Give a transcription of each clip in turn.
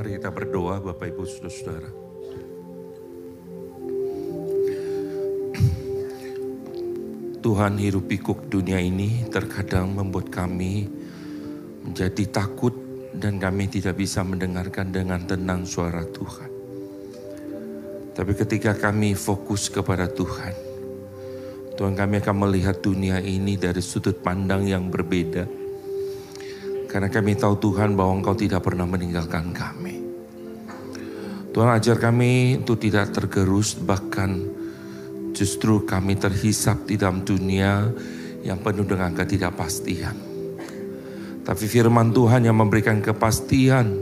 Mari kita berdoa Bapak Ibu Saudara-saudara. Tuhan hirup pikuk dunia ini terkadang membuat kami menjadi takut dan kami tidak bisa mendengarkan dengan tenang suara Tuhan. Tapi ketika kami fokus kepada Tuhan, Tuhan kami akan melihat dunia ini dari sudut pandang yang berbeda. Karena kami tahu Tuhan bahwa Engkau tidak pernah meninggalkan kami. Tuhan ajar kami untuk tidak tergerus bahkan justru kami terhisap di dalam dunia yang penuh dengan ketidakpastian. Tapi firman Tuhan yang memberikan kepastian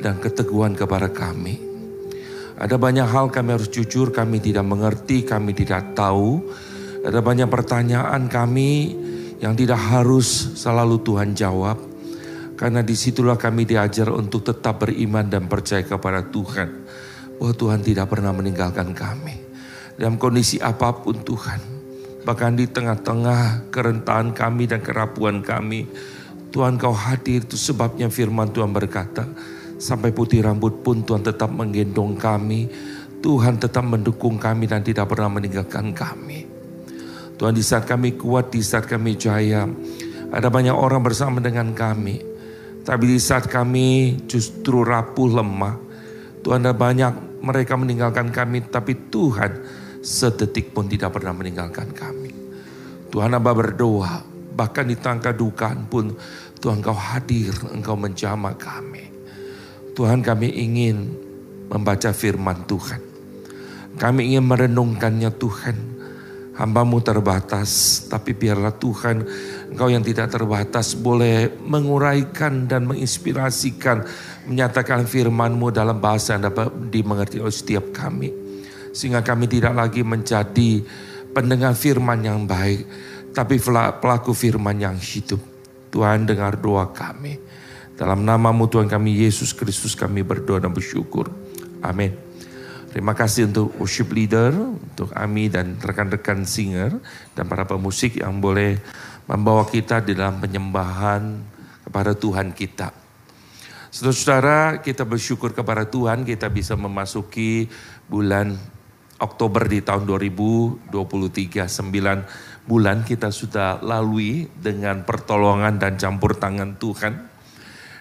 dan keteguhan kepada kami. Ada banyak hal kami harus jujur, kami tidak mengerti, kami tidak tahu. Ada banyak pertanyaan kami yang tidak harus selalu Tuhan jawab. Karena di situlah kami diajar untuk tetap beriman dan percaya kepada Tuhan. Bahwa Tuhan tidak pernah meninggalkan kami. Dalam kondisi apa pun Tuhan. Bahkan di tengah-tengah kerentahan kami dan kerapuan kami. Tuhan kau hadir itu sebabnya firman Tuhan berkata. Sampai putih rambut pun Tuhan tetap menggendong kami. Tuhan tetap mendukung kami dan tidak pernah meninggalkan kami. Tuhan di saat kami kuat, di saat kami jaya. Ada banyak orang bersama dengan kami. Tapi di saat kami justru rapuh lemah. Tuhan ada banyak mereka meninggalkan kami. Tapi Tuhan sedetik pun tidak pernah meninggalkan kami. Tuhan Abah berdoa Bahkan di tangka dukaan pun Tuhan kau hadir, engkau menjamah kami. Tuhan kami ingin membaca firman Tuhan. Kami ingin merenungkannya Tuhan. Hambamu terbatas, tapi biarlah Tuhan Engkau yang tidak terbatas boleh menguraikan dan menginspirasikan, menyatakan firman-Mu dalam bahasa yang dapat dimengerti oleh setiap kami. Sehingga kami tidak lagi menjadi pendengar firman yang baik, tapi pelaku firman yang hidup. Tuhan dengar doa kami. Dalam namamu Tuhan kami Yesus Kristus kami berdoa dan bersyukur. Amin. Terima kasih untuk worship leader, untuk Ami dan rekan-rekan singer dan para pemusik yang boleh membawa kita di dalam penyembahan kepada Tuhan kita. Saudara-saudara, kita bersyukur kepada Tuhan kita bisa memasuki bulan Oktober di tahun 2023, 9 bulan kita sudah lalui dengan pertolongan dan campur tangan Tuhan.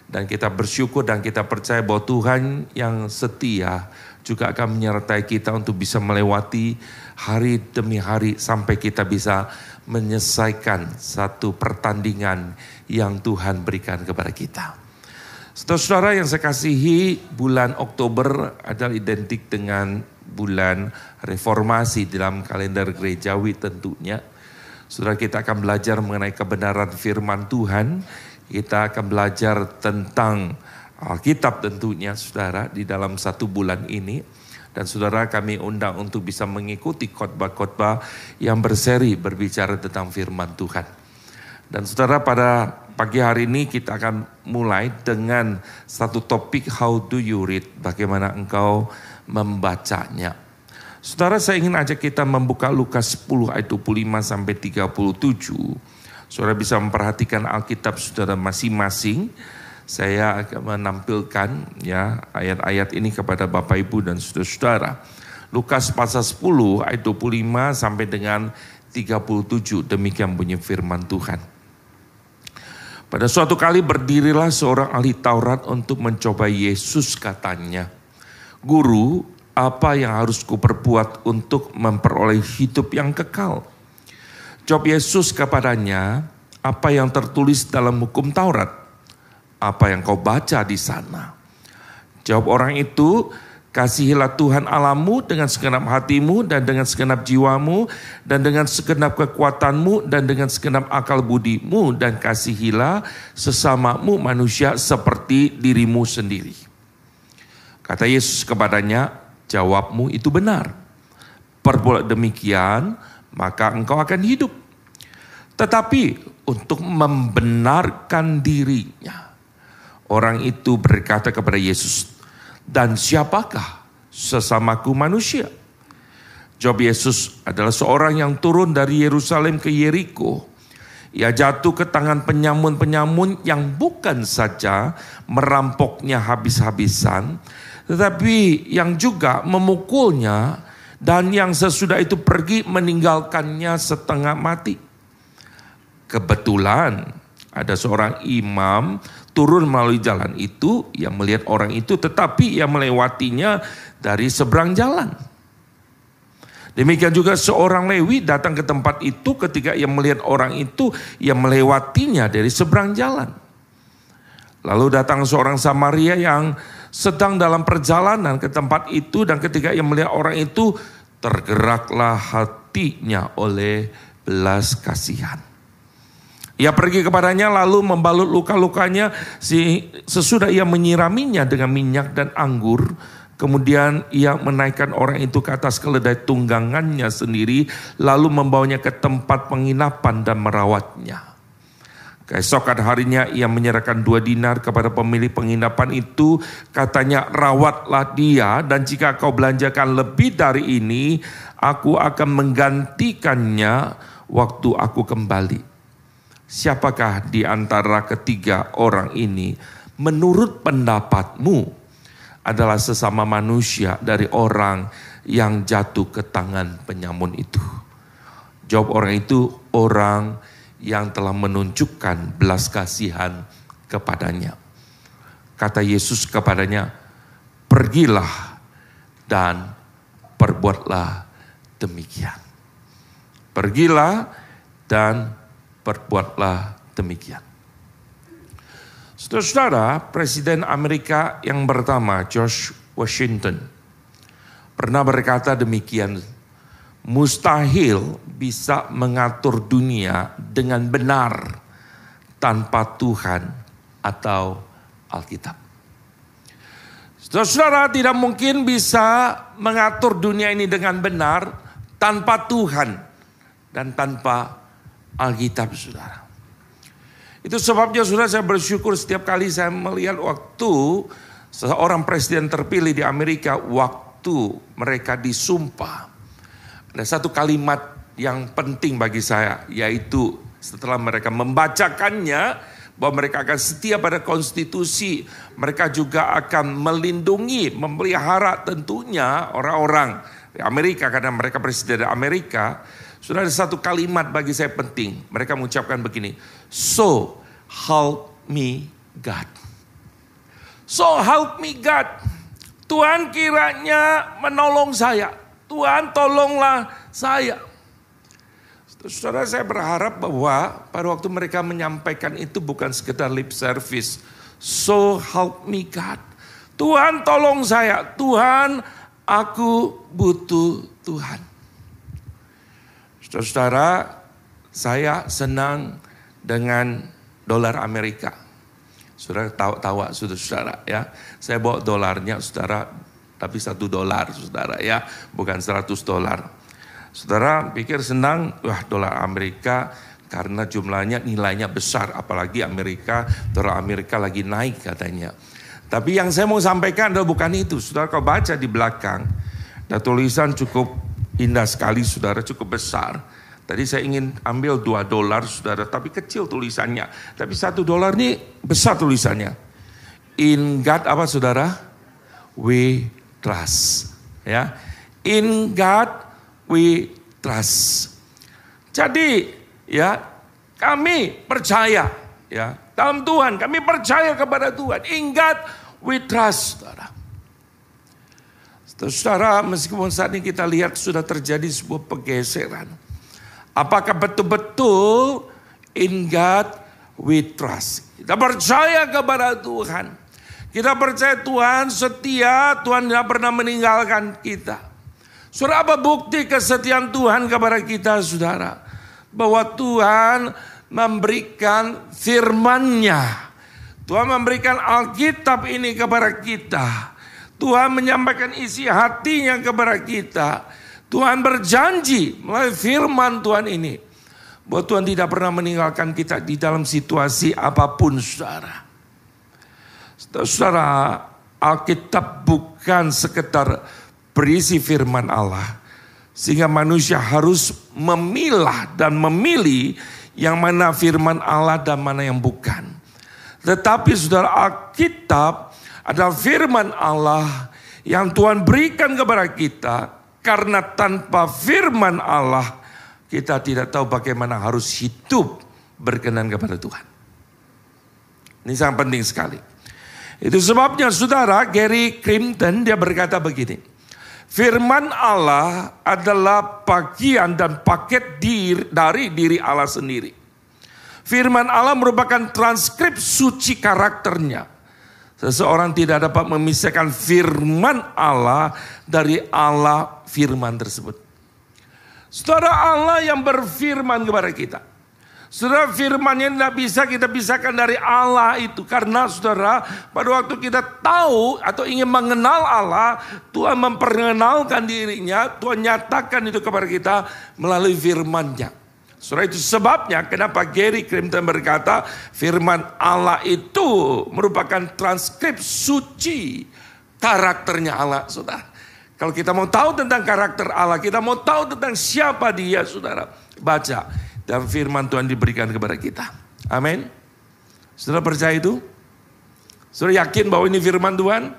Dan kita bersyukur dan kita percaya bahwa Tuhan yang setia juga akan menyertai kita untuk bisa melewati hari demi hari sampai kita bisa menyelesaikan satu pertandingan yang Tuhan berikan kepada kita. Saudara-saudara yang saya kasihi, bulan Oktober adalah identik dengan bulan reformasi dalam kalender gerejawi tentunya. Saudara kita akan belajar mengenai kebenaran firman Tuhan. Kita akan belajar tentang Alkitab tentunya saudara di dalam satu bulan ini. Dan saudara kami undang untuk bisa mengikuti khotbah-khotbah yang berseri berbicara tentang firman Tuhan. Dan saudara pada pagi hari ini kita akan mulai dengan satu topik how do you read. Bagaimana engkau membacanya. Saudara saya ingin ajak kita membuka Lukas 10 ayat 25 sampai 37. Saudara bisa memperhatikan Alkitab saudara masing-masing. Saya akan menampilkan ya ayat-ayat ini kepada Bapak Ibu dan saudara-saudara. Lukas pasal 10 ayat 25 sampai dengan 37 demikian bunyi firman Tuhan. Pada suatu kali berdirilah seorang ahli Taurat untuk mencoba Yesus katanya. Guru, apa yang harus kuperbuat untuk memperoleh hidup yang kekal? Jawab Yesus kepadanya, apa yang tertulis dalam hukum Taurat? Apa yang kau baca di sana? Jawab orang itu, kasihilah Tuhan alamu dengan segenap hatimu dan dengan segenap jiwamu dan dengan segenap kekuatanmu dan dengan segenap akal budimu dan kasihilah sesamamu manusia seperti dirimu sendiri. Kata Yesus kepadanya, Jawabmu itu benar. Perbuat demikian, maka engkau akan hidup. Tetapi untuk membenarkan dirinya, orang itu berkata kepada Yesus, "Dan siapakah sesamaku manusia?" Jawab Yesus adalah seorang yang turun dari Yerusalem ke Yeriko. Ia jatuh ke tangan penyamun-penyamun yang bukan saja merampoknya habis-habisan, tetapi yang juga memukulnya dan yang sesudah itu pergi meninggalkannya setengah mati. Kebetulan ada seorang imam turun melalui jalan itu, yang melihat orang itu tetapi ia melewatinya dari seberang jalan. Demikian juga seorang Lewi datang ke tempat itu ketika ia melihat orang itu, ia melewatinya dari seberang jalan. Lalu datang seorang Samaria yang sedang dalam perjalanan ke tempat itu dan ketika ia melihat orang itu, tergeraklah hatinya oleh belas kasihan. Ia pergi kepadanya lalu membalut luka-lukanya sesudah ia menyiraminya dengan minyak dan anggur Kemudian ia menaikkan orang itu ke atas keledai tunggangannya sendiri, lalu membawanya ke tempat penginapan dan merawatnya. Keesokan harinya ia menyerahkan dua dinar kepada pemilik penginapan itu, katanya rawatlah dia dan jika kau belanjakan lebih dari ini, aku akan menggantikannya waktu aku kembali. Siapakah di antara ketiga orang ini menurut pendapatmu adalah sesama manusia dari orang yang jatuh ke tangan penyamun itu. Jawab orang itu orang yang telah menunjukkan belas kasihan kepadanya. Kata Yesus kepadanya, pergilah dan perbuatlah demikian. Pergilah dan perbuatlah demikian. Saudara-saudara, Presiden Amerika yang pertama, George Washington, pernah berkata demikian, mustahil bisa mengatur dunia dengan benar tanpa Tuhan atau Alkitab. Saudara-saudara tidak mungkin bisa mengatur dunia ini dengan benar tanpa Tuhan dan tanpa Alkitab saudara. Itu sebabnya sudah saya bersyukur setiap kali saya melihat waktu seorang presiden terpilih di Amerika waktu mereka disumpah. Ada satu kalimat yang penting bagi saya yaitu setelah mereka membacakannya bahwa mereka akan setia pada konstitusi, mereka juga akan melindungi, memelihara tentunya orang-orang Amerika karena mereka presiden Amerika. Sudah ada satu kalimat bagi saya penting. Mereka mengucapkan begini, So help me God. So help me God. Tuhan kiranya menolong saya. Tuhan tolonglah saya. Saudara saya berharap bahwa pada waktu mereka menyampaikan itu bukan sekedar lip service. So help me God. Tuhan tolong saya. Tuhan aku butuh Tuhan. Saudara-saudara saya senang dengan dolar Amerika. Saudara tahu tahu sudah saudara ya. Saya bawa dolarnya saudara tapi satu dolar saudara ya, bukan seratus dolar. Saudara pikir senang, wah dolar Amerika karena jumlahnya nilainya besar, apalagi Amerika, dolar Amerika lagi naik katanya. Tapi yang saya mau sampaikan adalah bukan itu. Saudara kalau baca di belakang, ada tulisan cukup indah sekali saudara, cukup besar. Tadi saya ingin ambil dua dolar saudara, tapi kecil tulisannya. Tapi satu dolar ini besar tulisannya. In God apa saudara? We trust. Ya, In God we trust. Jadi ya kami percaya ya dalam Tuhan. Kami percaya kepada Tuhan. In God we trust saudara. Saudara, meskipun saat ini kita lihat sudah terjadi sebuah pergeseran Apakah betul-betul in God we trust? Kita percaya kepada Tuhan. Kita percaya Tuhan setia, Tuhan tidak pernah meninggalkan kita. Saudara apa bukti kesetiaan Tuhan kepada kita saudara? Bahwa Tuhan memberikan firman-Nya. Tuhan memberikan Alkitab ini kepada kita. Tuhan menyampaikan isi hatinya kepada kita. Tuhan berjanji melalui firman Tuhan ini. Bahwa Tuhan tidak pernah meninggalkan kita di dalam situasi apa pun saudara. Saudara, Alkitab bukan sekedar berisi firman Allah. Sehingga manusia harus memilah dan memilih yang mana firman Allah dan mana yang bukan. Tetapi saudara Alkitab adalah firman Allah yang Tuhan berikan kepada kita karena tanpa firman Allah kita tidak tahu bagaimana harus hidup berkenan kepada Tuhan. Ini sangat penting sekali. Itu sebabnya saudara Gary Crimpton dia berkata begini. Firman Allah adalah bagian dan paket diri, dari diri Allah sendiri. Firman Allah merupakan transkrip suci karakternya. Seseorang tidak dapat memisahkan firman Allah dari Allah firman tersebut. Saudara Allah yang berfirman kepada kita. Saudara firman yang tidak bisa kita pisahkan dari Allah itu. Karena saudara pada waktu kita tahu atau ingin mengenal Allah. Tuhan memperkenalkan dirinya. Tuhan nyatakan itu kepada kita melalui firmannya. Surah itu sebabnya kenapa Gary Crimpton berkata firman Allah itu merupakan transkrip suci karakternya Allah, saudara. Kalau kita mau tahu tentang karakter Allah, kita mau tahu tentang siapa dia, saudara. Baca dan firman Tuhan diberikan kepada kita. Amin. Saudara percaya itu? Saudara yakin bahwa ini firman Tuhan?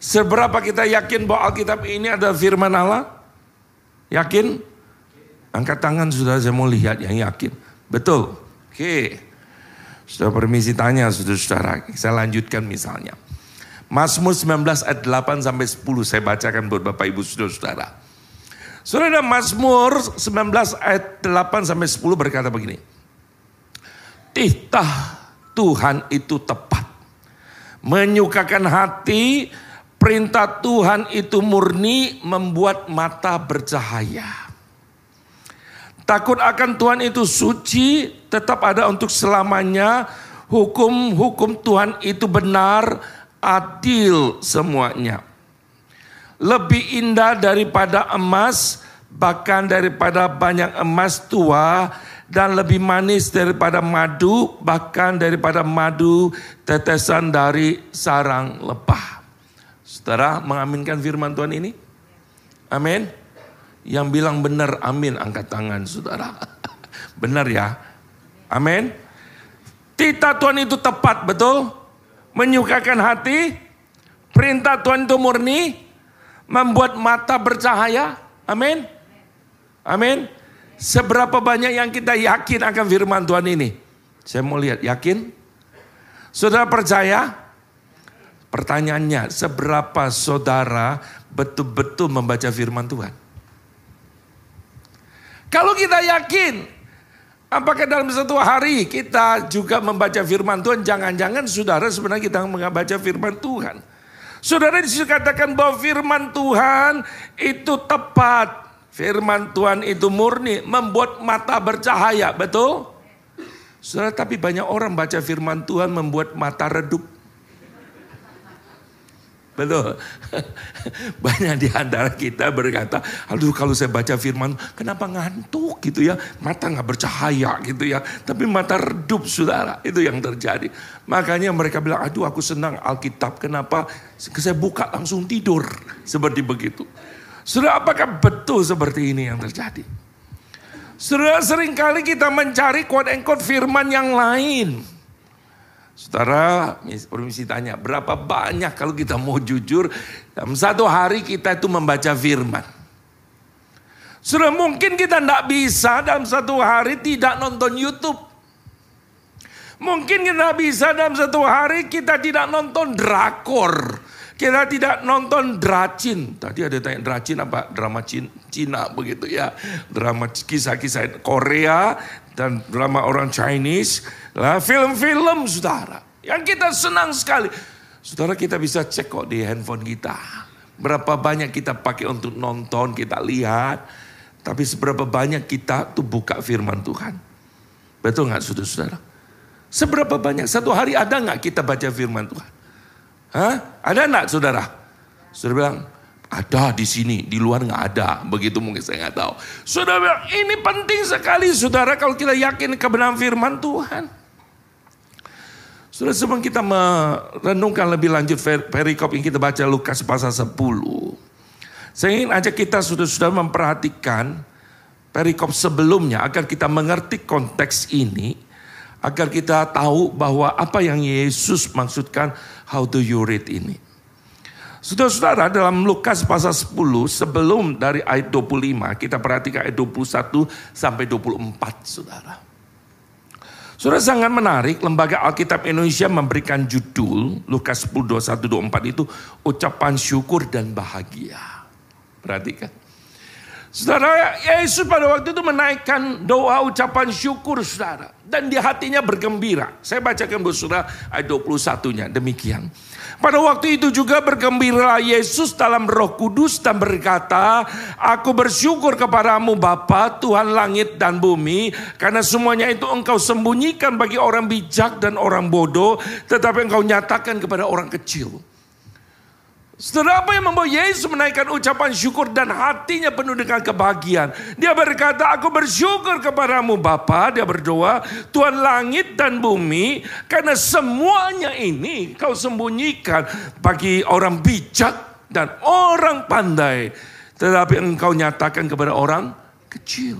Seberapa kita yakin bahwa Alkitab ini adalah firman Allah? Yakin? Angkat tangan sudah saya mau lihat yang yakin. Betul. Oke. Sudah permisi tanya saudara-saudara. Saya lanjutkan misalnya. Mazmur 19 ayat 8 sampai 10 saya bacakan buat Bapak Ibu saudara-saudara. Saudara Mazmur 19 ayat 8 sampai 10 berkata begini. Titah Tuhan itu tepat. Menyukakan hati, perintah Tuhan itu murni membuat mata bercahaya. Takut akan Tuhan itu suci, tetap ada untuk selamanya. Hukum-hukum Tuhan itu benar, adil semuanya. Lebih indah daripada emas, bahkan daripada banyak emas tua, dan lebih manis daripada madu, bahkan daripada madu tetesan dari sarang lebah. Saudara mengaminkan firman Tuhan ini? Amin. Yang bilang benar amin angkat tangan saudara. benar ya. Amin. Tita Tuhan itu tepat betul. Menyukakan hati. Perintah Tuhan itu murni. Membuat mata bercahaya. Amin. Amin. Seberapa banyak yang kita yakin akan firman Tuhan ini? Saya mau lihat, yakin? Saudara percaya? Pertanyaannya, seberapa saudara betul-betul membaca firman Tuhan? Kalau kita yakin, apakah dalam satu hari kita juga membaca firman Tuhan? Jangan-jangan saudara sebenarnya kita membaca firman Tuhan. Saudara di situ katakan bahwa firman Tuhan itu tepat. Firman Tuhan itu murni, membuat mata bercahaya, betul? Saudara, tapi banyak orang baca firman Tuhan membuat mata redup. Betul. Banyak di antara kita berkata, aduh kalau saya baca firman, kenapa ngantuk gitu ya. Mata nggak bercahaya gitu ya. Tapi mata redup saudara, itu yang terjadi. Makanya mereka bilang, aduh aku senang Alkitab. Kenapa? Saya buka langsung tidur. Seperti begitu. Saudara apakah betul seperti ini yang terjadi? Saudara sering kali kita mencari quote and quote firman yang lain. Saudara, permisi tanya, berapa banyak kalau kita mau jujur, dalam satu hari kita itu membaca firman. Sudah mungkin kita tidak bisa dalam satu hari tidak nonton YouTube. Mungkin kita bisa dalam satu hari kita tidak nonton drakor. Kita tidak nonton dracin. Tadi ada tanya dracin apa? Drama Cina begitu ya. Drama kisah-kisah Korea dan drama orang Chinese. Lah film-film saudara. Yang kita senang sekali. Saudara kita bisa cek kok di handphone kita. Berapa banyak kita pakai untuk nonton, kita lihat. Tapi seberapa banyak kita tuh buka firman Tuhan. Betul nggak saudara-saudara? Seberapa banyak? Satu hari ada nggak kita baca firman Tuhan? Hah? Ada enggak saudara? Saudara bilang, ada di sini, di luar nggak ada. Begitu mungkin saya nggak tahu. Saudara ini penting sekali saudara kalau kita yakin kebenaran firman Tuhan. Saudara sebelum kita merenungkan lebih lanjut perikop yang kita baca Lukas pasal 10. Saya ingin ajak kita sudah-sudah memperhatikan perikop sebelumnya agar kita mengerti konteks ini, agar kita tahu bahwa apa yang Yesus maksudkan how do you read ini. Saudara-saudara dalam Lukas pasal 10 sebelum dari ayat 25 kita perhatikan ayat 21 sampai 24 saudara. Saudara sangat menarik lembaga Alkitab Indonesia memberikan judul Lukas 10 21 24 itu ucapan syukur dan bahagia. Perhatikan. Saudara, Yesus pada waktu itu menaikkan doa ucapan syukur saudara. Dan di hatinya bergembira. Saya bacakan buat saudara ayat 21-nya demikian. Pada waktu itu juga bergembira Yesus dalam roh kudus dan berkata, Aku bersyukur kepadamu Bapa Tuhan langit dan bumi, karena semuanya itu engkau sembunyikan bagi orang bijak dan orang bodoh, tetapi engkau nyatakan kepada orang kecil. Saudara apa yang membawa Yesus menaikkan ucapan syukur dan hatinya penuh dengan kebahagiaan. Dia berkata, aku bersyukur kepadamu Bapa. Dia berdoa, Tuhan langit dan bumi. Karena semuanya ini kau sembunyikan bagi orang bijak dan orang pandai. Tetapi engkau nyatakan kepada orang kecil.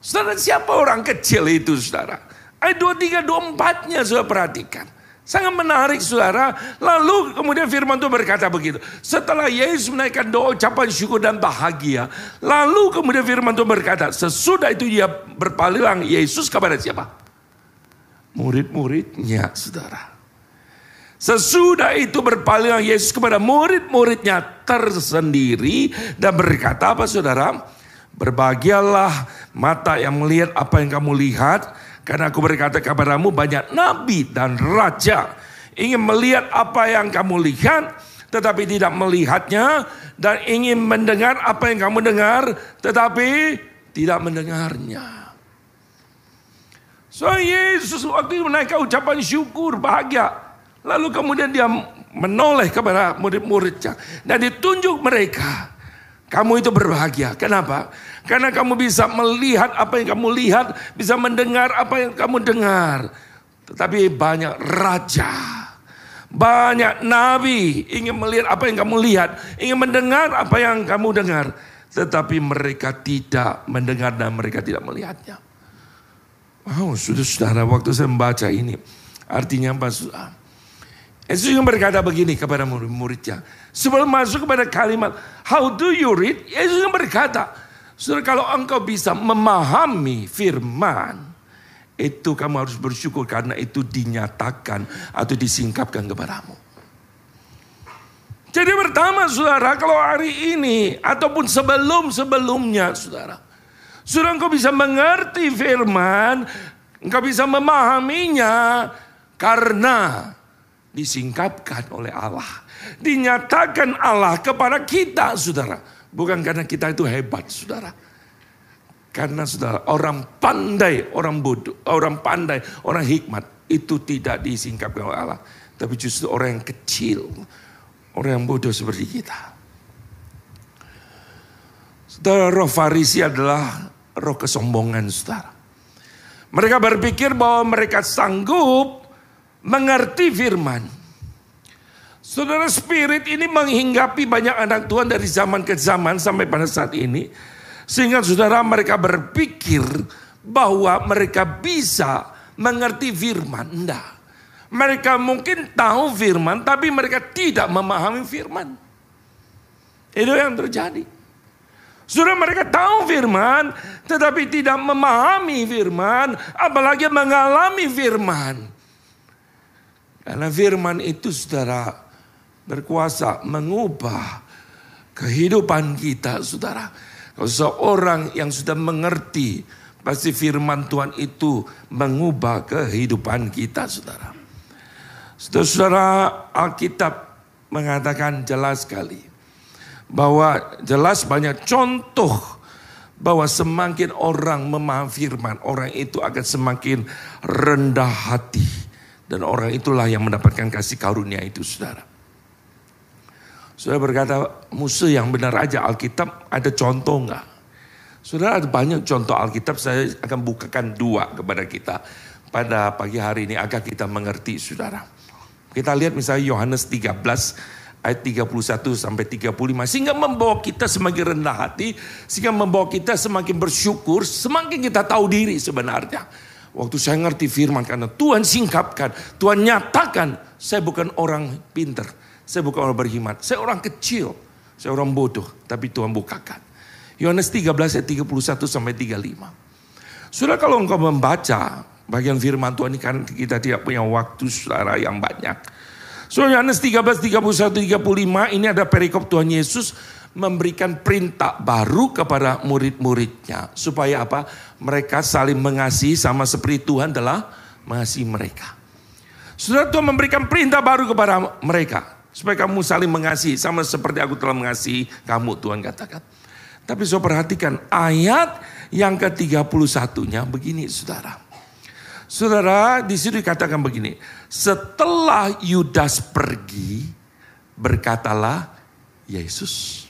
Saudara siapa orang kecil itu saudara? Ayat 23, 24 nya sudah perhatikan. Sangat menarik saudara. Lalu kemudian firman Tuhan berkata begitu. Setelah Yesus menaikkan doa ucapan syukur dan bahagia. Lalu kemudian firman Tuhan berkata. Sesudah itu dia berpaling Yesus kepada siapa? Murid-muridnya saudara. Sesudah itu berpaling Yesus kepada murid-muridnya tersendiri. Dan berkata apa saudara? Berbahagialah mata yang melihat apa yang kamu lihat karena aku berkata kepadamu banyak nabi dan raja ingin melihat apa yang kamu lihat tetapi tidak melihatnya dan ingin mendengar apa yang kamu dengar tetapi tidak mendengarnya. So Yesus waktu itu menaikkan ucapan syukur bahagia. Lalu kemudian dia menoleh kepada murid-muridnya dan ditunjuk mereka. Kamu itu berbahagia. Kenapa? Karena kamu bisa melihat apa yang kamu lihat, bisa mendengar apa yang kamu dengar. Tetapi banyak raja, banyak nabi ingin melihat apa yang kamu lihat, ingin mendengar apa yang kamu dengar. Tetapi mereka tidak mendengar dan mereka tidak melihatnya. Wow, sudah saudara waktu saya membaca ini. Artinya apa sudah? Yesus yang berkata begini kepada murid-muridnya. Sebelum masuk kepada kalimat, how do you read? Yesus yang berkata, Saudara kalau engkau bisa memahami firman, itu kamu harus bersyukur karena itu dinyatakan atau disingkapkan kepadamu. Jadi pertama saudara, kalau hari ini ataupun sebelum-sebelumnya saudara. Saudara engkau bisa mengerti firman, engkau bisa memahaminya karena disingkapkan oleh Allah. Dinyatakan Allah kepada kita saudara. Bukan karena kita itu hebat, saudara. Karena saudara, orang pandai, orang bodoh, orang pandai, orang hikmat itu tidak disingkapkan oleh Allah. Tapi justru orang yang kecil, orang yang bodoh seperti kita. Saudara, roh Farisi adalah roh kesombongan, saudara. Mereka berpikir bahwa mereka sanggup mengerti firman Saudara spirit ini menghinggapi banyak anak Tuhan dari zaman ke zaman sampai pada saat ini. Sehingga saudara mereka berpikir bahwa mereka bisa mengerti firman. Enggak. Mereka mungkin tahu firman tapi mereka tidak memahami firman. Itu yang terjadi. Sudah mereka tahu firman tetapi tidak memahami firman apalagi mengalami firman. Karena firman itu saudara berkuasa mengubah kehidupan kita, saudara. Kalau seorang yang sudah mengerti, pasti firman Tuhan itu mengubah kehidupan kita, saudara. Saudara-saudara, Alkitab mengatakan jelas sekali bahwa jelas banyak contoh bahwa semakin orang memahami firman, orang itu akan semakin rendah hati. Dan orang itulah yang mendapatkan kasih karunia itu saudara. Saudara berkata musuh yang benar aja Alkitab ada contoh enggak? Saudara ada banyak contoh Alkitab saya akan bukakan dua kepada kita pada pagi hari ini agar kita mengerti saudara. Kita lihat misalnya Yohanes 13 ayat 31 sampai 35 sehingga membawa kita semakin rendah hati, sehingga membawa kita semakin bersyukur, semakin kita tahu diri sebenarnya. Waktu saya ngerti firman karena Tuhan singkapkan, Tuhan nyatakan saya bukan orang pinter, saya bukan orang berhimat, saya orang kecil, saya orang bodoh, tapi Tuhan bukakan. Yohanes 13 ayat 31 sampai 35. Sudah kalau engkau membaca bagian firman Tuhan ini kan kita tidak punya waktu saudara yang banyak. So Yohanes 13, 31, 35 ini ada perikop Tuhan Yesus memberikan perintah baru kepada murid-muridnya. Supaya apa? Mereka saling mengasihi sama seperti Tuhan telah mengasihi mereka. Sudah Tuhan memberikan perintah baru kepada mereka. Supaya kamu saling mengasihi sama seperti aku telah mengasihi kamu Tuhan katakan. Tapi saya perhatikan ayat yang ke-31-nya begini saudara. Saudara, di situ dikatakan begini. Setelah Yudas pergi, berkatalah Yesus.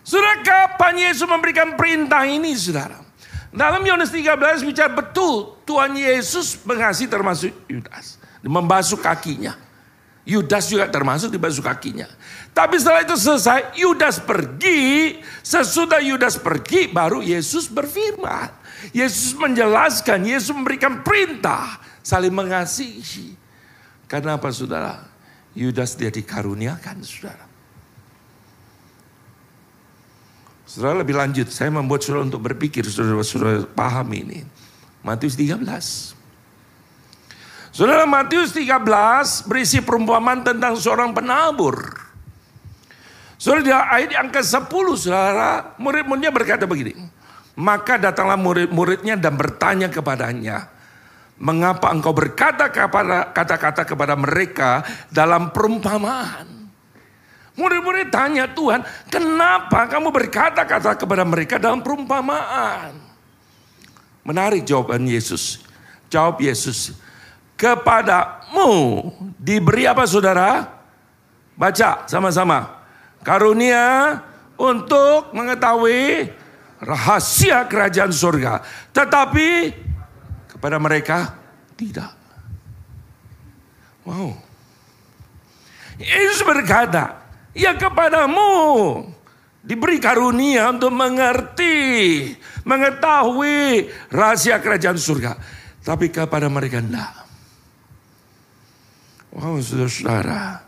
Saudara, kapan Yesus memberikan perintah ini, saudara? Dalam Yohanes 13 bicara betul, Tuhan Yesus mengasihi termasuk Yudas. Membasuh kakinya. Yudas juga termasuk dibasuh kakinya. Tapi setelah itu selesai, Yudas pergi. Sesudah Yudas pergi, baru Yesus berfirman. Yesus menjelaskan, Yesus memberikan perintah saling mengasihi. Karena apa saudara? Yudas dia dikaruniakan saudara. Saudara lebih lanjut, saya membuat saudara untuk berpikir, saudara-saudara paham ini. Matius 13. Saudara Matius 13 berisi perumpamaan tentang seorang penabur. Saudara di ayat yang ke-10 saudara, murid-muridnya berkata begini. Maka datanglah murid-muridnya dan bertanya kepadanya, mengapa engkau berkata kepada kata-kata kepada mereka dalam perumpamaan? Murid-murid tanya Tuhan, kenapa kamu berkata-kata kepada mereka dalam perumpamaan? Menarik jawaban Yesus. Jawab Yesus, kepadamu diberi apa saudara? Baca sama-sama. Karunia untuk mengetahui rahasia kerajaan surga. Tetapi kepada mereka tidak. Wow. Yesus berkata, ya kepadamu diberi karunia untuk mengerti, mengetahui rahasia kerajaan surga. Tapi kepada mereka tidak. Wow saudara-saudara,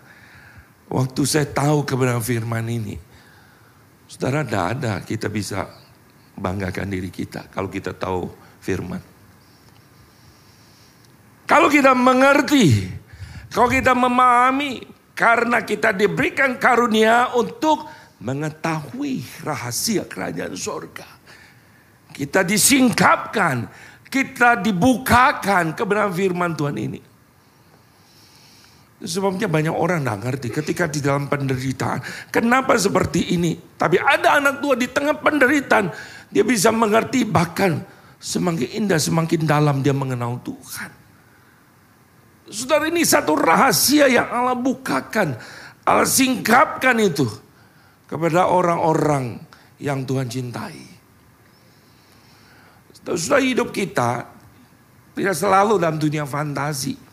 waktu saya tahu kebenaran firman ini, saudara tidak ada kita bisa banggakan diri kita kalau kita tahu firman. Kalau kita mengerti, kalau kita memahami karena kita diberikan karunia untuk mengetahui rahasia kerajaan sorga. Kita disingkapkan, kita dibukakan kebenaran firman Tuhan ini. Sebabnya banyak orang tidak ngerti ketika di dalam penderitaan. Kenapa seperti ini? Tapi ada anak tua di tengah penderitaan. Dia bisa mengerti bahkan semakin indah, semakin dalam dia mengenal Tuhan. Saudara ini satu rahasia yang Allah bukakan. Allah singkapkan itu kepada orang-orang yang Tuhan cintai. Sudah hidup kita tidak selalu dalam dunia fantasi.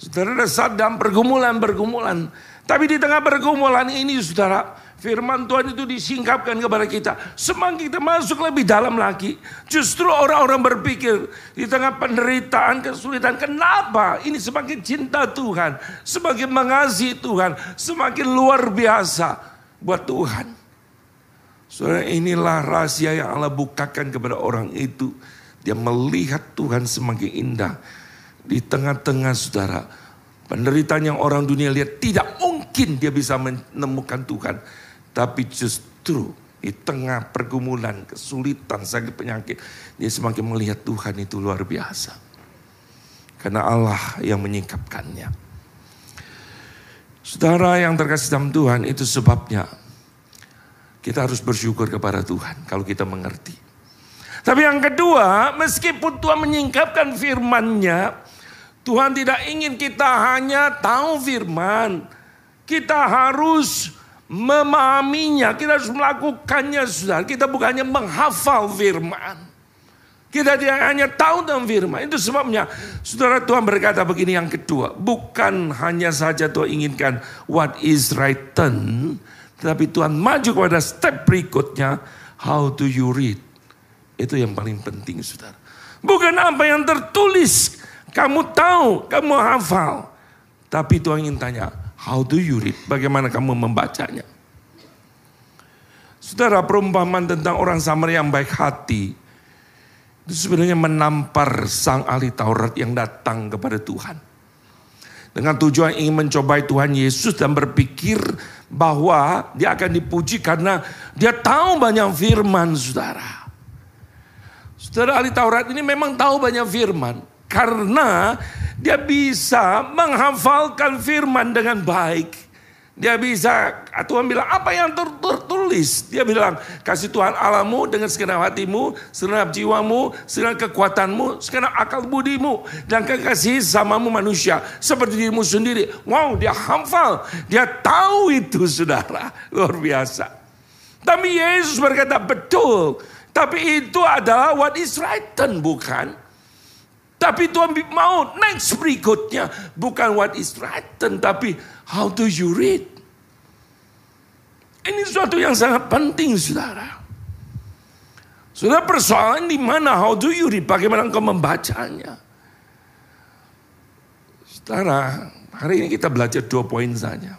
Saudara saat dalam pergumulan-pergumulan. Tapi di tengah pergumulan ini saudara, firman Tuhan itu disingkapkan kepada kita. Semakin kita masuk lebih dalam lagi. Justru orang-orang berpikir di tengah penderitaan, kesulitan. Kenapa? Ini semakin cinta Tuhan. Semakin mengasihi Tuhan. Semakin luar biasa buat Tuhan. Saudara inilah rahasia yang Allah bukakan kepada orang itu. Dia melihat Tuhan semakin indah di tengah-tengah saudara. Penderitaan yang orang dunia lihat tidak mungkin dia bisa menemukan Tuhan. Tapi justru di tengah pergumulan, kesulitan, sakit penyakit. Dia semakin melihat Tuhan itu luar biasa. Karena Allah yang menyingkapkannya. Saudara yang terkasih dalam Tuhan itu sebabnya kita harus bersyukur kepada Tuhan kalau kita mengerti. Tapi yang kedua, meskipun Tuhan menyingkapkan firman-Nya, Tuhan tidak ingin kita hanya tahu firman. Kita harus memahaminya, kita harus melakukannya saudara. Kita bukannya menghafal firman. Kita tidak hanya tahu tentang firman. Itu sebabnya saudara Tuhan berkata begini yang kedua. Bukan hanya saja Tuhan inginkan what is written. Tetapi Tuhan maju kepada step berikutnya. How do you read? Itu yang paling penting saudara. Bukan apa yang tertulis. Kamu tahu, kamu hafal. Tapi Tuhan ingin tanya, how do you read? Bagaimana kamu membacanya? Saudara, perumpamaan tentang orang Samaria yang baik hati itu sebenarnya menampar sang ahli Taurat yang datang kepada Tuhan. Dengan tujuan ingin mencobai Tuhan Yesus dan berpikir bahwa dia akan dipuji karena dia tahu banyak firman saudara. Saudara ahli Taurat ini memang tahu banyak firman. Karena dia bisa menghafalkan firman dengan baik. Dia bisa, Tuhan bilang apa yang tertulis. Dia bilang, kasih Tuhan alamu dengan segenap hatimu, segenap jiwamu, segenap kekuatanmu, segenap akal budimu. Dan kekasih samamu manusia, seperti dirimu sendiri. Wow, dia hafal, dia tahu itu saudara. Luar biasa. Tapi Yesus berkata, betul. Tapi itu adalah what is written, bukan? Tapi Tuhan mau next berikutnya. Bukan what is written, tapi how do you read. Ini sesuatu yang sangat penting, saudara. Sudah persoalan di mana, how do you read, bagaimana engkau membacanya. Saudara, hari ini kita belajar dua poin saja.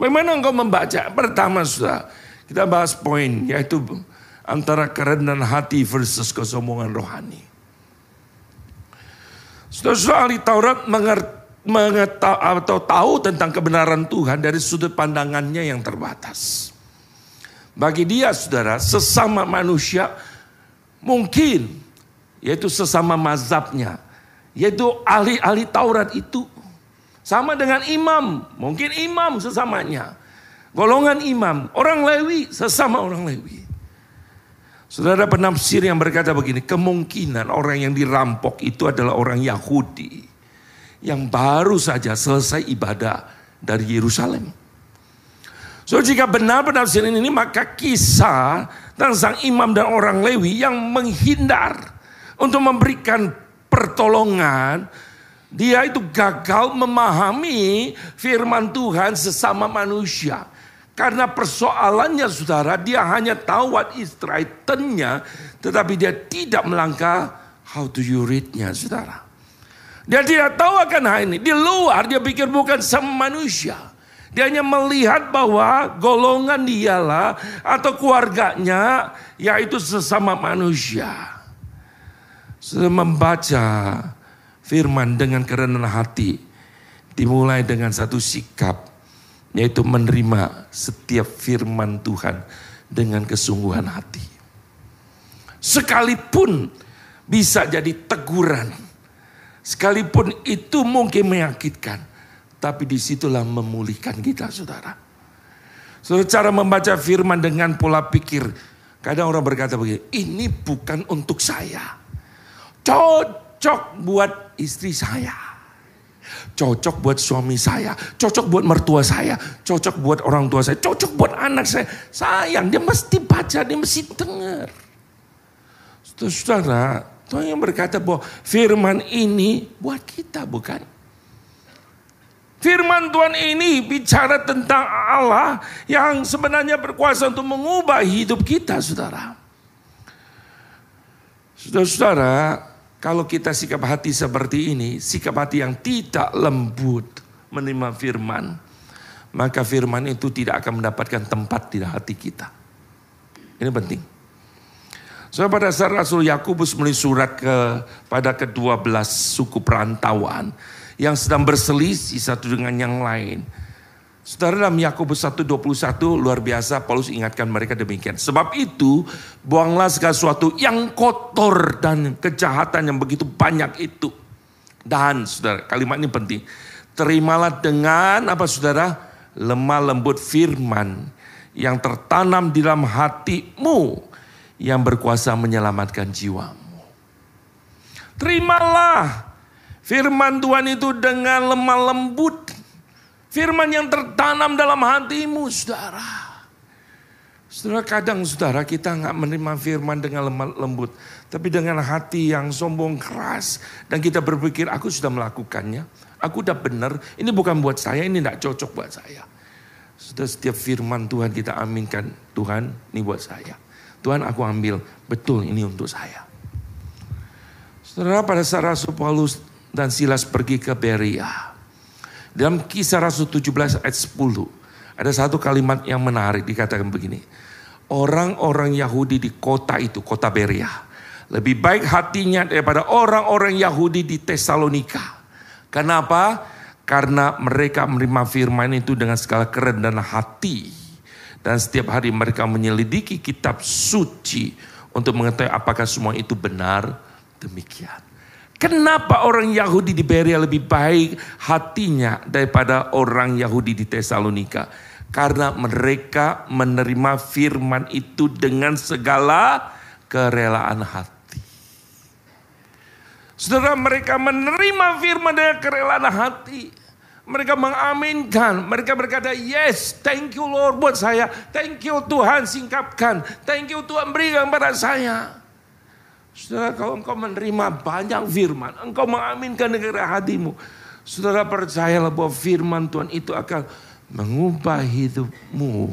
Bagaimana engkau membaca? Pertama, saudara, kita bahas poin, yaitu antara kerendahan hati versus kesombongan rohani. Saudara-saudara ahli Taurat mengetahui atau tahu tentang kebenaran Tuhan dari sudut pandangannya yang terbatas. Bagi dia saudara, sesama manusia mungkin yaitu sesama mazhabnya, yaitu ahli-ahli Taurat itu sama dengan imam, mungkin imam sesamanya. Golongan imam, orang Lewi sesama orang Lewi. Saudara penafsir yang berkata begini, kemungkinan orang yang dirampok itu adalah orang Yahudi yang baru saja selesai ibadah dari Yerusalem. So jika benar penafsiran ini maka kisah tentang sang imam dan orang Lewi yang menghindar untuk memberikan pertolongan dia itu gagal memahami firman Tuhan sesama manusia. Karena persoalannya saudara, dia hanya tahu what is written-nya, tetapi dia tidak melangkah how to you read-nya saudara. Dia tidak tahu akan hal ini. Di luar dia pikir bukan sama manusia. Dia hanya melihat bahwa golongan dialah atau keluarganya yaitu sesama manusia. Sudah membaca firman dengan kerendahan hati. Dimulai dengan satu sikap yaitu menerima setiap firman Tuhan dengan kesungguhan hati. Sekalipun bisa jadi teguran Sekalipun itu mungkin menyakitkan. Tapi di situlah memulihkan kita saudara. Saudara cara membaca firman dengan pola pikir. Kadang orang berkata begini, ini bukan untuk saya. Cocok buat istri saya. Cocok buat suami saya. Cocok buat mertua saya. Cocok buat orang tua saya. Cocok buat anak saya. Sayang, dia mesti baca, dia mesti dengar. Saudara, Tuhan yang berkata bahwa firman ini buat kita bukan? Firman Tuhan ini bicara tentang Allah yang sebenarnya berkuasa untuk mengubah hidup kita, saudara. Saudara-saudara, kalau kita sikap hati seperti ini, sikap hati yang tidak lembut menerima firman, maka firman itu tidak akan mendapatkan tempat di hati kita. Ini penting. So pada saat Rasul Yakobus menulis surat kepada kedua belas suku perantauan yang sedang berselisih satu dengan yang lain. Saudara dalam Yakobus 1:21 luar biasa Paulus ingatkan mereka demikian. Sebab itu buanglah segala sesuatu yang kotor dan kejahatan yang begitu banyak itu. Dan saudara kalimat ini penting. Terimalah dengan apa saudara? Lemah lembut firman yang tertanam di dalam hatimu yang berkuasa menyelamatkan jiwamu. Terimalah firman Tuhan itu dengan lemah lembut. Firman yang tertanam dalam hatimu, saudara. Saudara kadang saudara kita nggak menerima firman dengan lembut. Tapi dengan hati yang sombong keras. Dan kita berpikir aku sudah melakukannya. Aku udah benar. Ini bukan buat saya, ini tidak cocok buat saya. Sudah setiap firman Tuhan kita aminkan. Tuhan ini buat saya. Tuhan aku ambil. Betul ini untuk saya. Saudara pada saat Rasul Paulus dan Silas pergi ke Beria. Dalam kisah Rasul 17 ayat 10. Ada satu kalimat yang menarik dikatakan begini. Orang-orang Yahudi di kota itu, kota Beria. Lebih baik hatinya daripada orang-orang Yahudi di Tesalonika. Kenapa? Karena mereka menerima firman itu dengan segala kerendahan hati. Dan setiap hari mereka menyelidiki kitab suci untuk mengetahui apakah semua itu benar demikian. Kenapa orang Yahudi di Beria lebih baik hatinya daripada orang Yahudi di Tesalonika? Karena mereka menerima firman itu dengan segala kerelaan hati. Saudara mereka menerima firman dengan kerelaan hati. Mereka mengaminkan, mereka berkata, yes, thank you Lord buat saya. Thank you Tuhan singkapkan. Thank you Tuhan berikan pada saya. Saudara kalau engkau menerima banyak firman, engkau mengaminkan dengan hatimu. Saudara percayalah bahwa firman Tuhan itu akan mengubah hidupmu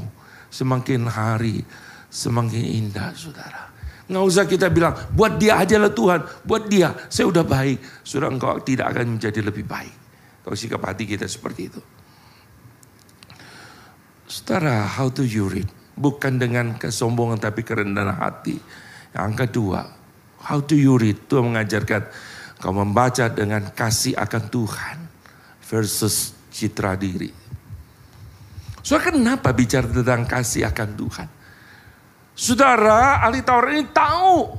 semakin hari semakin indah saudara. Nggak usah kita bilang, buat dia aja lah Tuhan, buat dia, saya udah baik. Saudara engkau tidak akan menjadi lebih baik. Kalau sikap hati kita seperti itu. Saudara, how to you read? Bukan dengan kesombongan tapi kerendahan hati. Yang kedua, how to you read? Tuhan mengajarkan kau membaca dengan kasih akan Tuhan versus citra diri. Saudara kenapa bicara tentang kasih akan Tuhan? Saudara, ahli Taurat ini tahu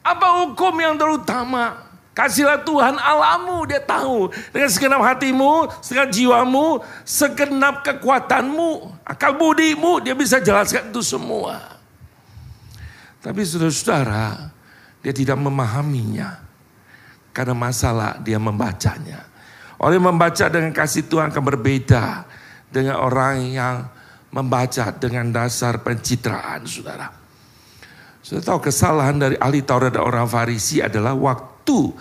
apa hukum yang terutama. Kasihlah Tuhan alamu, dia tahu. Dengan segenap hatimu, segenap jiwamu, segenap kekuatanmu, akal budimu, dia bisa jelaskan itu semua. Tapi saudara-saudara, dia tidak memahaminya. Karena masalah dia membacanya. Oleh membaca dengan kasih Tuhan akan berbeda dengan orang yang membaca dengan dasar pencitraan, saudara. Sudah tahu kesalahan dari ahli Taurat dan orang Farisi adalah waktu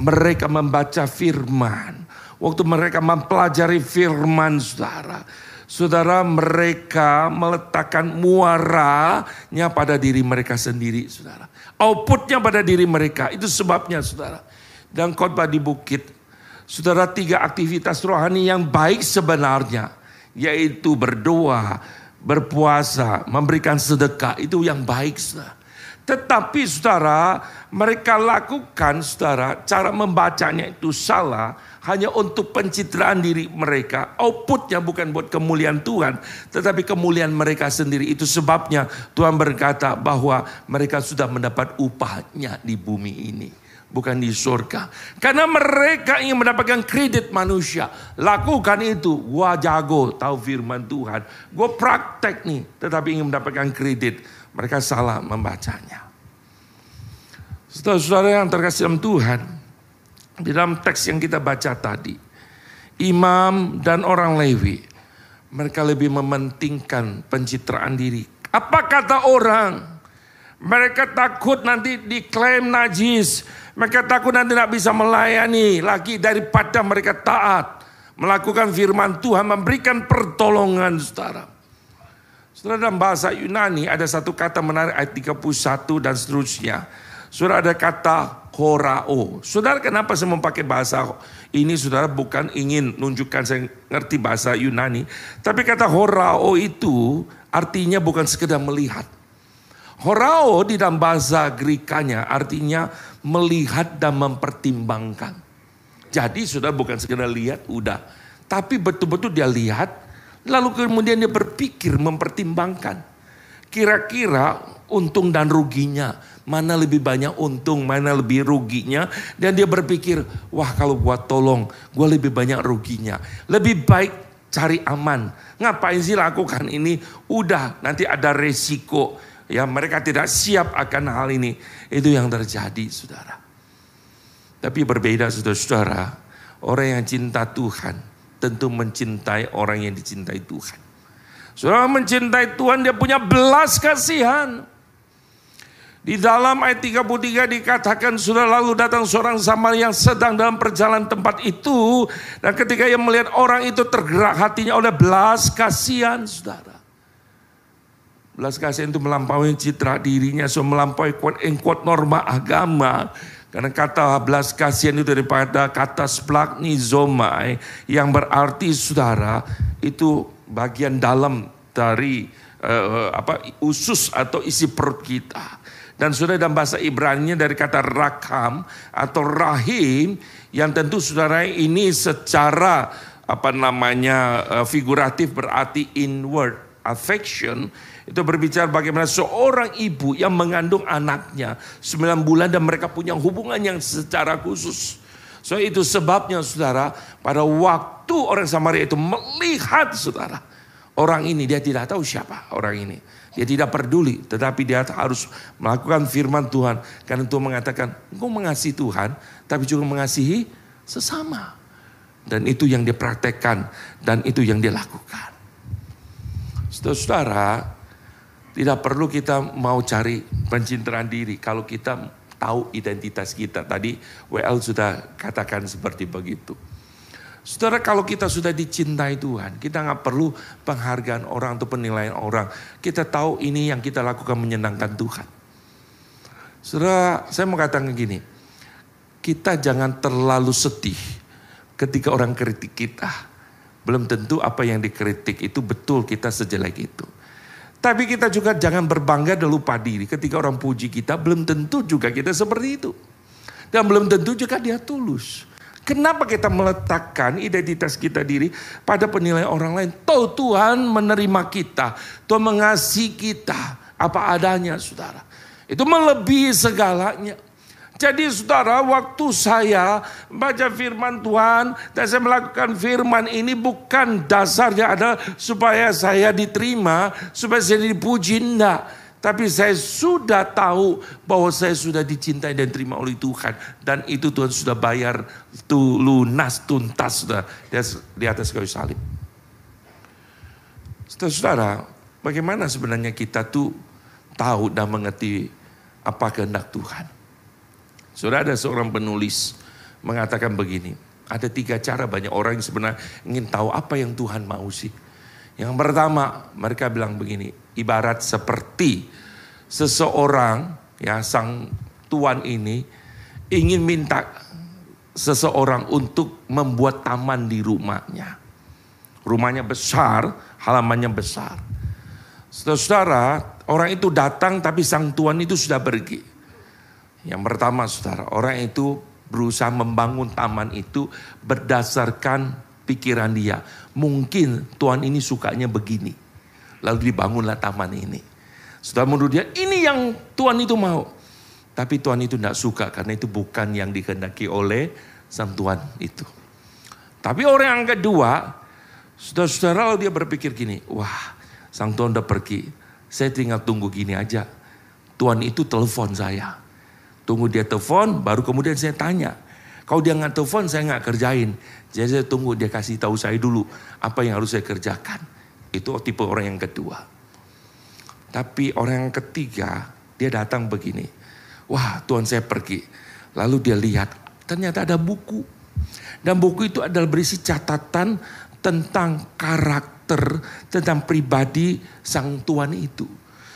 mereka membaca firman. Waktu mereka mempelajari firman saudara. Saudara mereka meletakkan muaranya pada diri mereka sendiri saudara. Outputnya pada diri mereka. Itu sebabnya saudara. Dan khotbah di bukit. Saudara tiga aktivitas rohani yang baik sebenarnya yaitu berdoa, berpuasa, memberikan sedekah itu yang baik saudara. Tetapi saudara, mereka lakukan saudara, cara membacanya itu salah hanya untuk pencitraan diri mereka. Outputnya bukan buat kemuliaan Tuhan, tetapi kemuliaan mereka sendiri. Itu sebabnya Tuhan berkata bahwa mereka sudah mendapat upahnya di bumi ini bukan di surga. Karena mereka ingin mendapatkan kredit manusia. Lakukan itu. Gua jago tahu firman Tuhan. Gue praktek nih. Tetapi ingin mendapatkan kredit. Mereka salah membacanya. Saudara-saudara yang terkasih dalam Tuhan. Di dalam teks yang kita baca tadi. Imam dan orang Lewi. Mereka lebih mementingkan pencitraan diri. Apa kata orang? Mereka takut nanti diklaim najis. Mereka takut nanti tidak bisa melayani lagi daripada mereka taat. Melakukan firman Tuhan, memberikan pertolongan saudara. Saudara dalam bahasa Yunani ada satu kata menarik ayat 31 dan seterusnya. Saudara ada kata horao. Saudara kenapa saya memakai bahasa ini saudara bukan ingin nunjukkan saya ngerti bahasa Yunani. Tapi kata horao itu artinya bukan sekedar melihat. Horao di dalam bahasa Grikanya artinya melihat dan mempertimbangkan. Jadi sudah bukan sekedar lihat, udah. Tapi betul-betul dia lihat, lalu kemudian dia berpikir, mempertimbangkan. Kira-kira untung dan ruginya, mana lebih banyak untung, mana lebih ruginya. Dan dia berpikir, wah kalau buat tolong, gue lebih banyak ruginya. Lebih baik cari aman. Ngapain sih lakukan ini? Udah, nanti ada resiko Ya mereka tidak siap akan hal ini. Itu yang terjadi saudara. Tapi berbeda saudara-saudara. Orang yang cinta Tuhan tentu mencintai orang yang dicintai Tuhan. Saudara mencintai Tuhan, dia punya belas kasihan. Di dalam ayat 33 dikatakan sudah lalu datang seorang Samaria yang sedang dalam perjalanan tempat itu. Dan ketika ia melihat orang itu tergerak hatinya oleh belas kasihan saudara. Belas kasihan itu melampaui citra dirinya, so melampaui kuat norma agama. Karena kata belas kasihan itu daripada kata splagni yang berarti saudara itu bagian dalam dari uh, apa usus atau isi perut kita. Dan sudah dalam bahasa Ibrani dari kata rakam atau rahim yang tentu saudara ini secara apa namanya eh, figuratif berarti inward affection itu berbicara bagaimana seorang ibu yang mengandung anaknya 9 bulan dan mereka punya hubungan yang secara khusus. So itu sebabnya saudara pada waktu orang Samaria itu melihat saudara orang ini dia tidak tahu siapa orang ini. Dia tidak peduli, tetapi dia harus melakukan firman Tuhan. Karena Tuhan mengatakan, engkau mengasihi Tuhan, tapi juga mengasihi sesama. Dan itu yang dia praktekkan, dan itu yang dia lakukan. Saudara-saudara, tidak perlu kita mau cari pencitraan diri. Kalau kita tahu identitas kita. Tadi WL sudah katakan seperti begitu. Saudara kalau kita sudah dicintai Tuhan, kita nggak perlu penghargaan orang atau penilaian orang. Kita tahu ini yang kita lakukan menyenangkan Tuhan. Saudara, saya mau katakan gini, kita jangan terlalu sedih ketika orang kritik kita. Belum tentu apa yang dikritik itu betul kita sejelek itu. Tapi kita juga jangan berbangga dan lupa diri ketika orang puji kita, belum tentu juga kita seperti itu. Dan belum tentu juga dia tulus. Kenapa kita meletakkan identitas kita diri pada penilaian orang lain? Tahu Tuhan menerima kita, Tuhan mengasihi kita apa adanya, saudara. Itu melebihi segalanya. Jadi saudara, waktu saya baca firman Tuhan dan saya melakukan firman ini bukan dasarnya adalah supaya saya diterima, supaya saya dipuji, enggak. Tapi saya sudah tahu bahwa saya sudah dicintai dan terima oleh Tuhan. Dan itu Tuhan sudah bayar itu lunas tuntas sudah di atas kayu salib. Saudara, bagaimana sebenarnya kita tuh tahu dan mengerti apa kehendak Tuhan. Sudah ada seorang penulis mengatakan begini. Ada tiga cara banyak orang yang sebenarnya ingin tahu apa yang Tuhan mau sih. Yang pertama mereka bilang begini, ibarat seperti seseorang ya sang tuan ini ingin minta seseorang untuk membuat taman di rumahnya. Rumahnya besar, halamannya besar. Saudara, orang itu datang tapi sang tuan itu sudah pergi. Yang pertama saudara, orang itu berusaha membangun taman itu berdasarkan pikiran dia. Mungkin tuan ini sukanya begini. Lalu dibangunlah taman ini. Sudah menurut dia ini yang Tuhan itu mau. Tapi Tuhan itu tidak suka karena itu bukan yang dikehendaki oleh sang Tuhan itu. Tapi orang yang kedua, saudara-saudara dia berpikir gini, wah sang Tuhan udah pergi, saya tinggal tunggu gini aja. Tuhan itu telepon saya. Tunggu dia telepon, baru kemudian saya tanya. Kalau dia nggak telepon, saya nggak kerjain. Jadi saya tunggu dia kasih tahu saya dulu apa yang harus saya kerjakan. Itu tipe orang yang kedua. Tapi orang yang ketiga, dia datang begini. Wah Tuhan saya pergi. Lalu dia lihat, ternyata ada buku. Dan buku itu adalah berisi catatan tentang karakter, tentang pribadi sang Tuhan itu.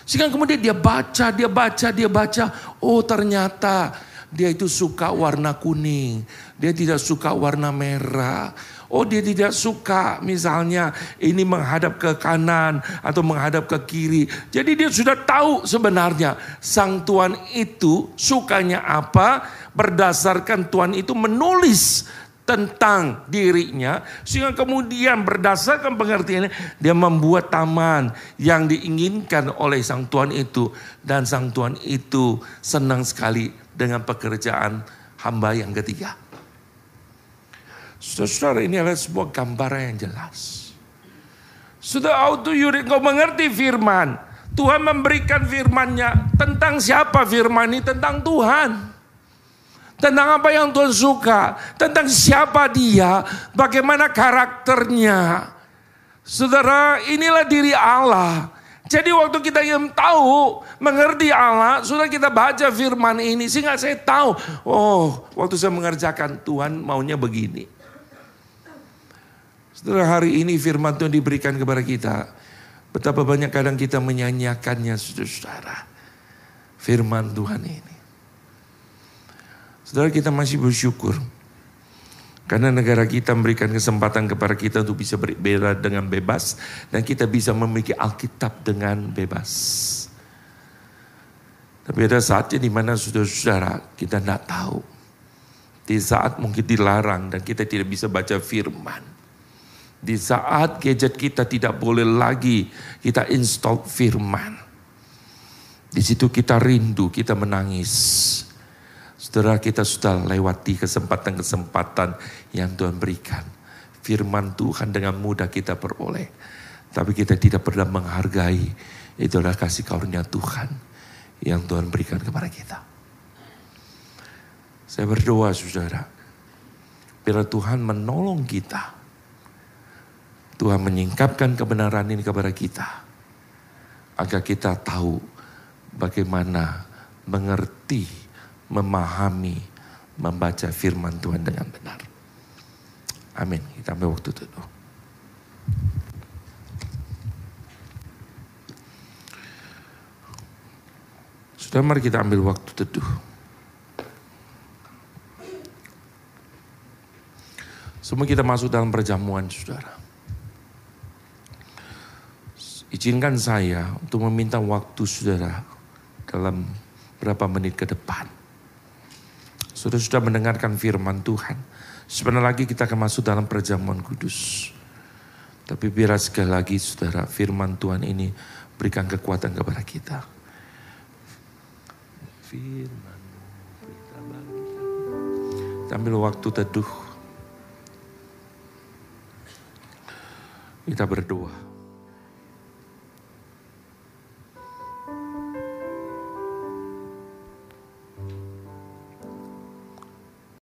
Sehingga kemudian dia baca, dia baca, dia baca. Oh ternyata dia itu suka warna kuning. Dia tidak suka warna merah. Oh dia tidak suka misalnya ini menghadap ke kanan atau menghadap ke kiri. Jadi dia sudah tahu sebenarnya sang Tuhan itu sukanya apa berdasarkan Tuhan itu menulis tentang dirinya sehingga kemudian berdasarkan pengertiannya dia membuat taman yang diinginkan oleh sang Tuhan itu dan sang Tuhan itu senang sekali dengan pekerjaan hamba yang ketiga. Saudara ini adalah sebuah gambaran yang jelas. Sudah auto yurid kau mengerti firman. Tuhan memberikan firmannya tentang siapa firman ini? Tentang Tuhan. Tentang apa yang Tuhan suka. Tentang siapa dia. Bagaimana karakternya. Saudara, inilah diri Allah. Jadi waktu kita yang tahu, mengerti Allah, sudah kita baca firman ini. Sehingga saya tahu, oh waktu saya mengerjakan Tuhan maunya begini. Setelah hari ini firman Tuhan diberikan kepada kita. Betapa banyak kadang kita menyanyiakannya saudara. Firman Tuhan ini. Saudara kita masih bersyukur. Karena negara kita memberikan kesempatan kepada kita untuk bisa berbeda dengan bebas. Dan kita bisa memiliki Alkitab dengan bebas. Tapi ada saatnya di mana saudara-saudara kita tidak tahu. Di saat mungkin dilarang dan kita tidak bisa baca firman. Di saat gadget kita tidak boleh lagi kita install firman. Di situ kita rindu, kita menangis. Saudara kita sudah lewati kesempatan-kesempatan yang Tuhan berikan. Firman Tuhan dengan mudah kita peroleh. Tapi kita tidak pernah menghargai. Itulah kasih karunia Tuhan yang Tuhan berikan kepada kita. Saya berdoa saudara. Bila Tuhan menolong kita. Tuhan menyingkapkan kebenaran ini kepada kita. Agar kita tahu bagaimana mengerti memahami, membaca firman Tuhan dengan benar. Amin. Kita ambil waktu teduh. Sudah mari kita ambil waktu teduh. Semua kita masuk dalam perjamuan saudara. Izinkan saya untuk meminta waktu saudara dalam berapa menit ke depan sudah sudah mendengarkan firman Tuhan. Sebentar lagi kita akan masuk dalam perjamuan kudus. Tapi biar sekali lagi saudara firman Tuhan ini berikan kekuatan kepada kita. Firman kita. Kita ambil waktu teduh. Kita berdoa.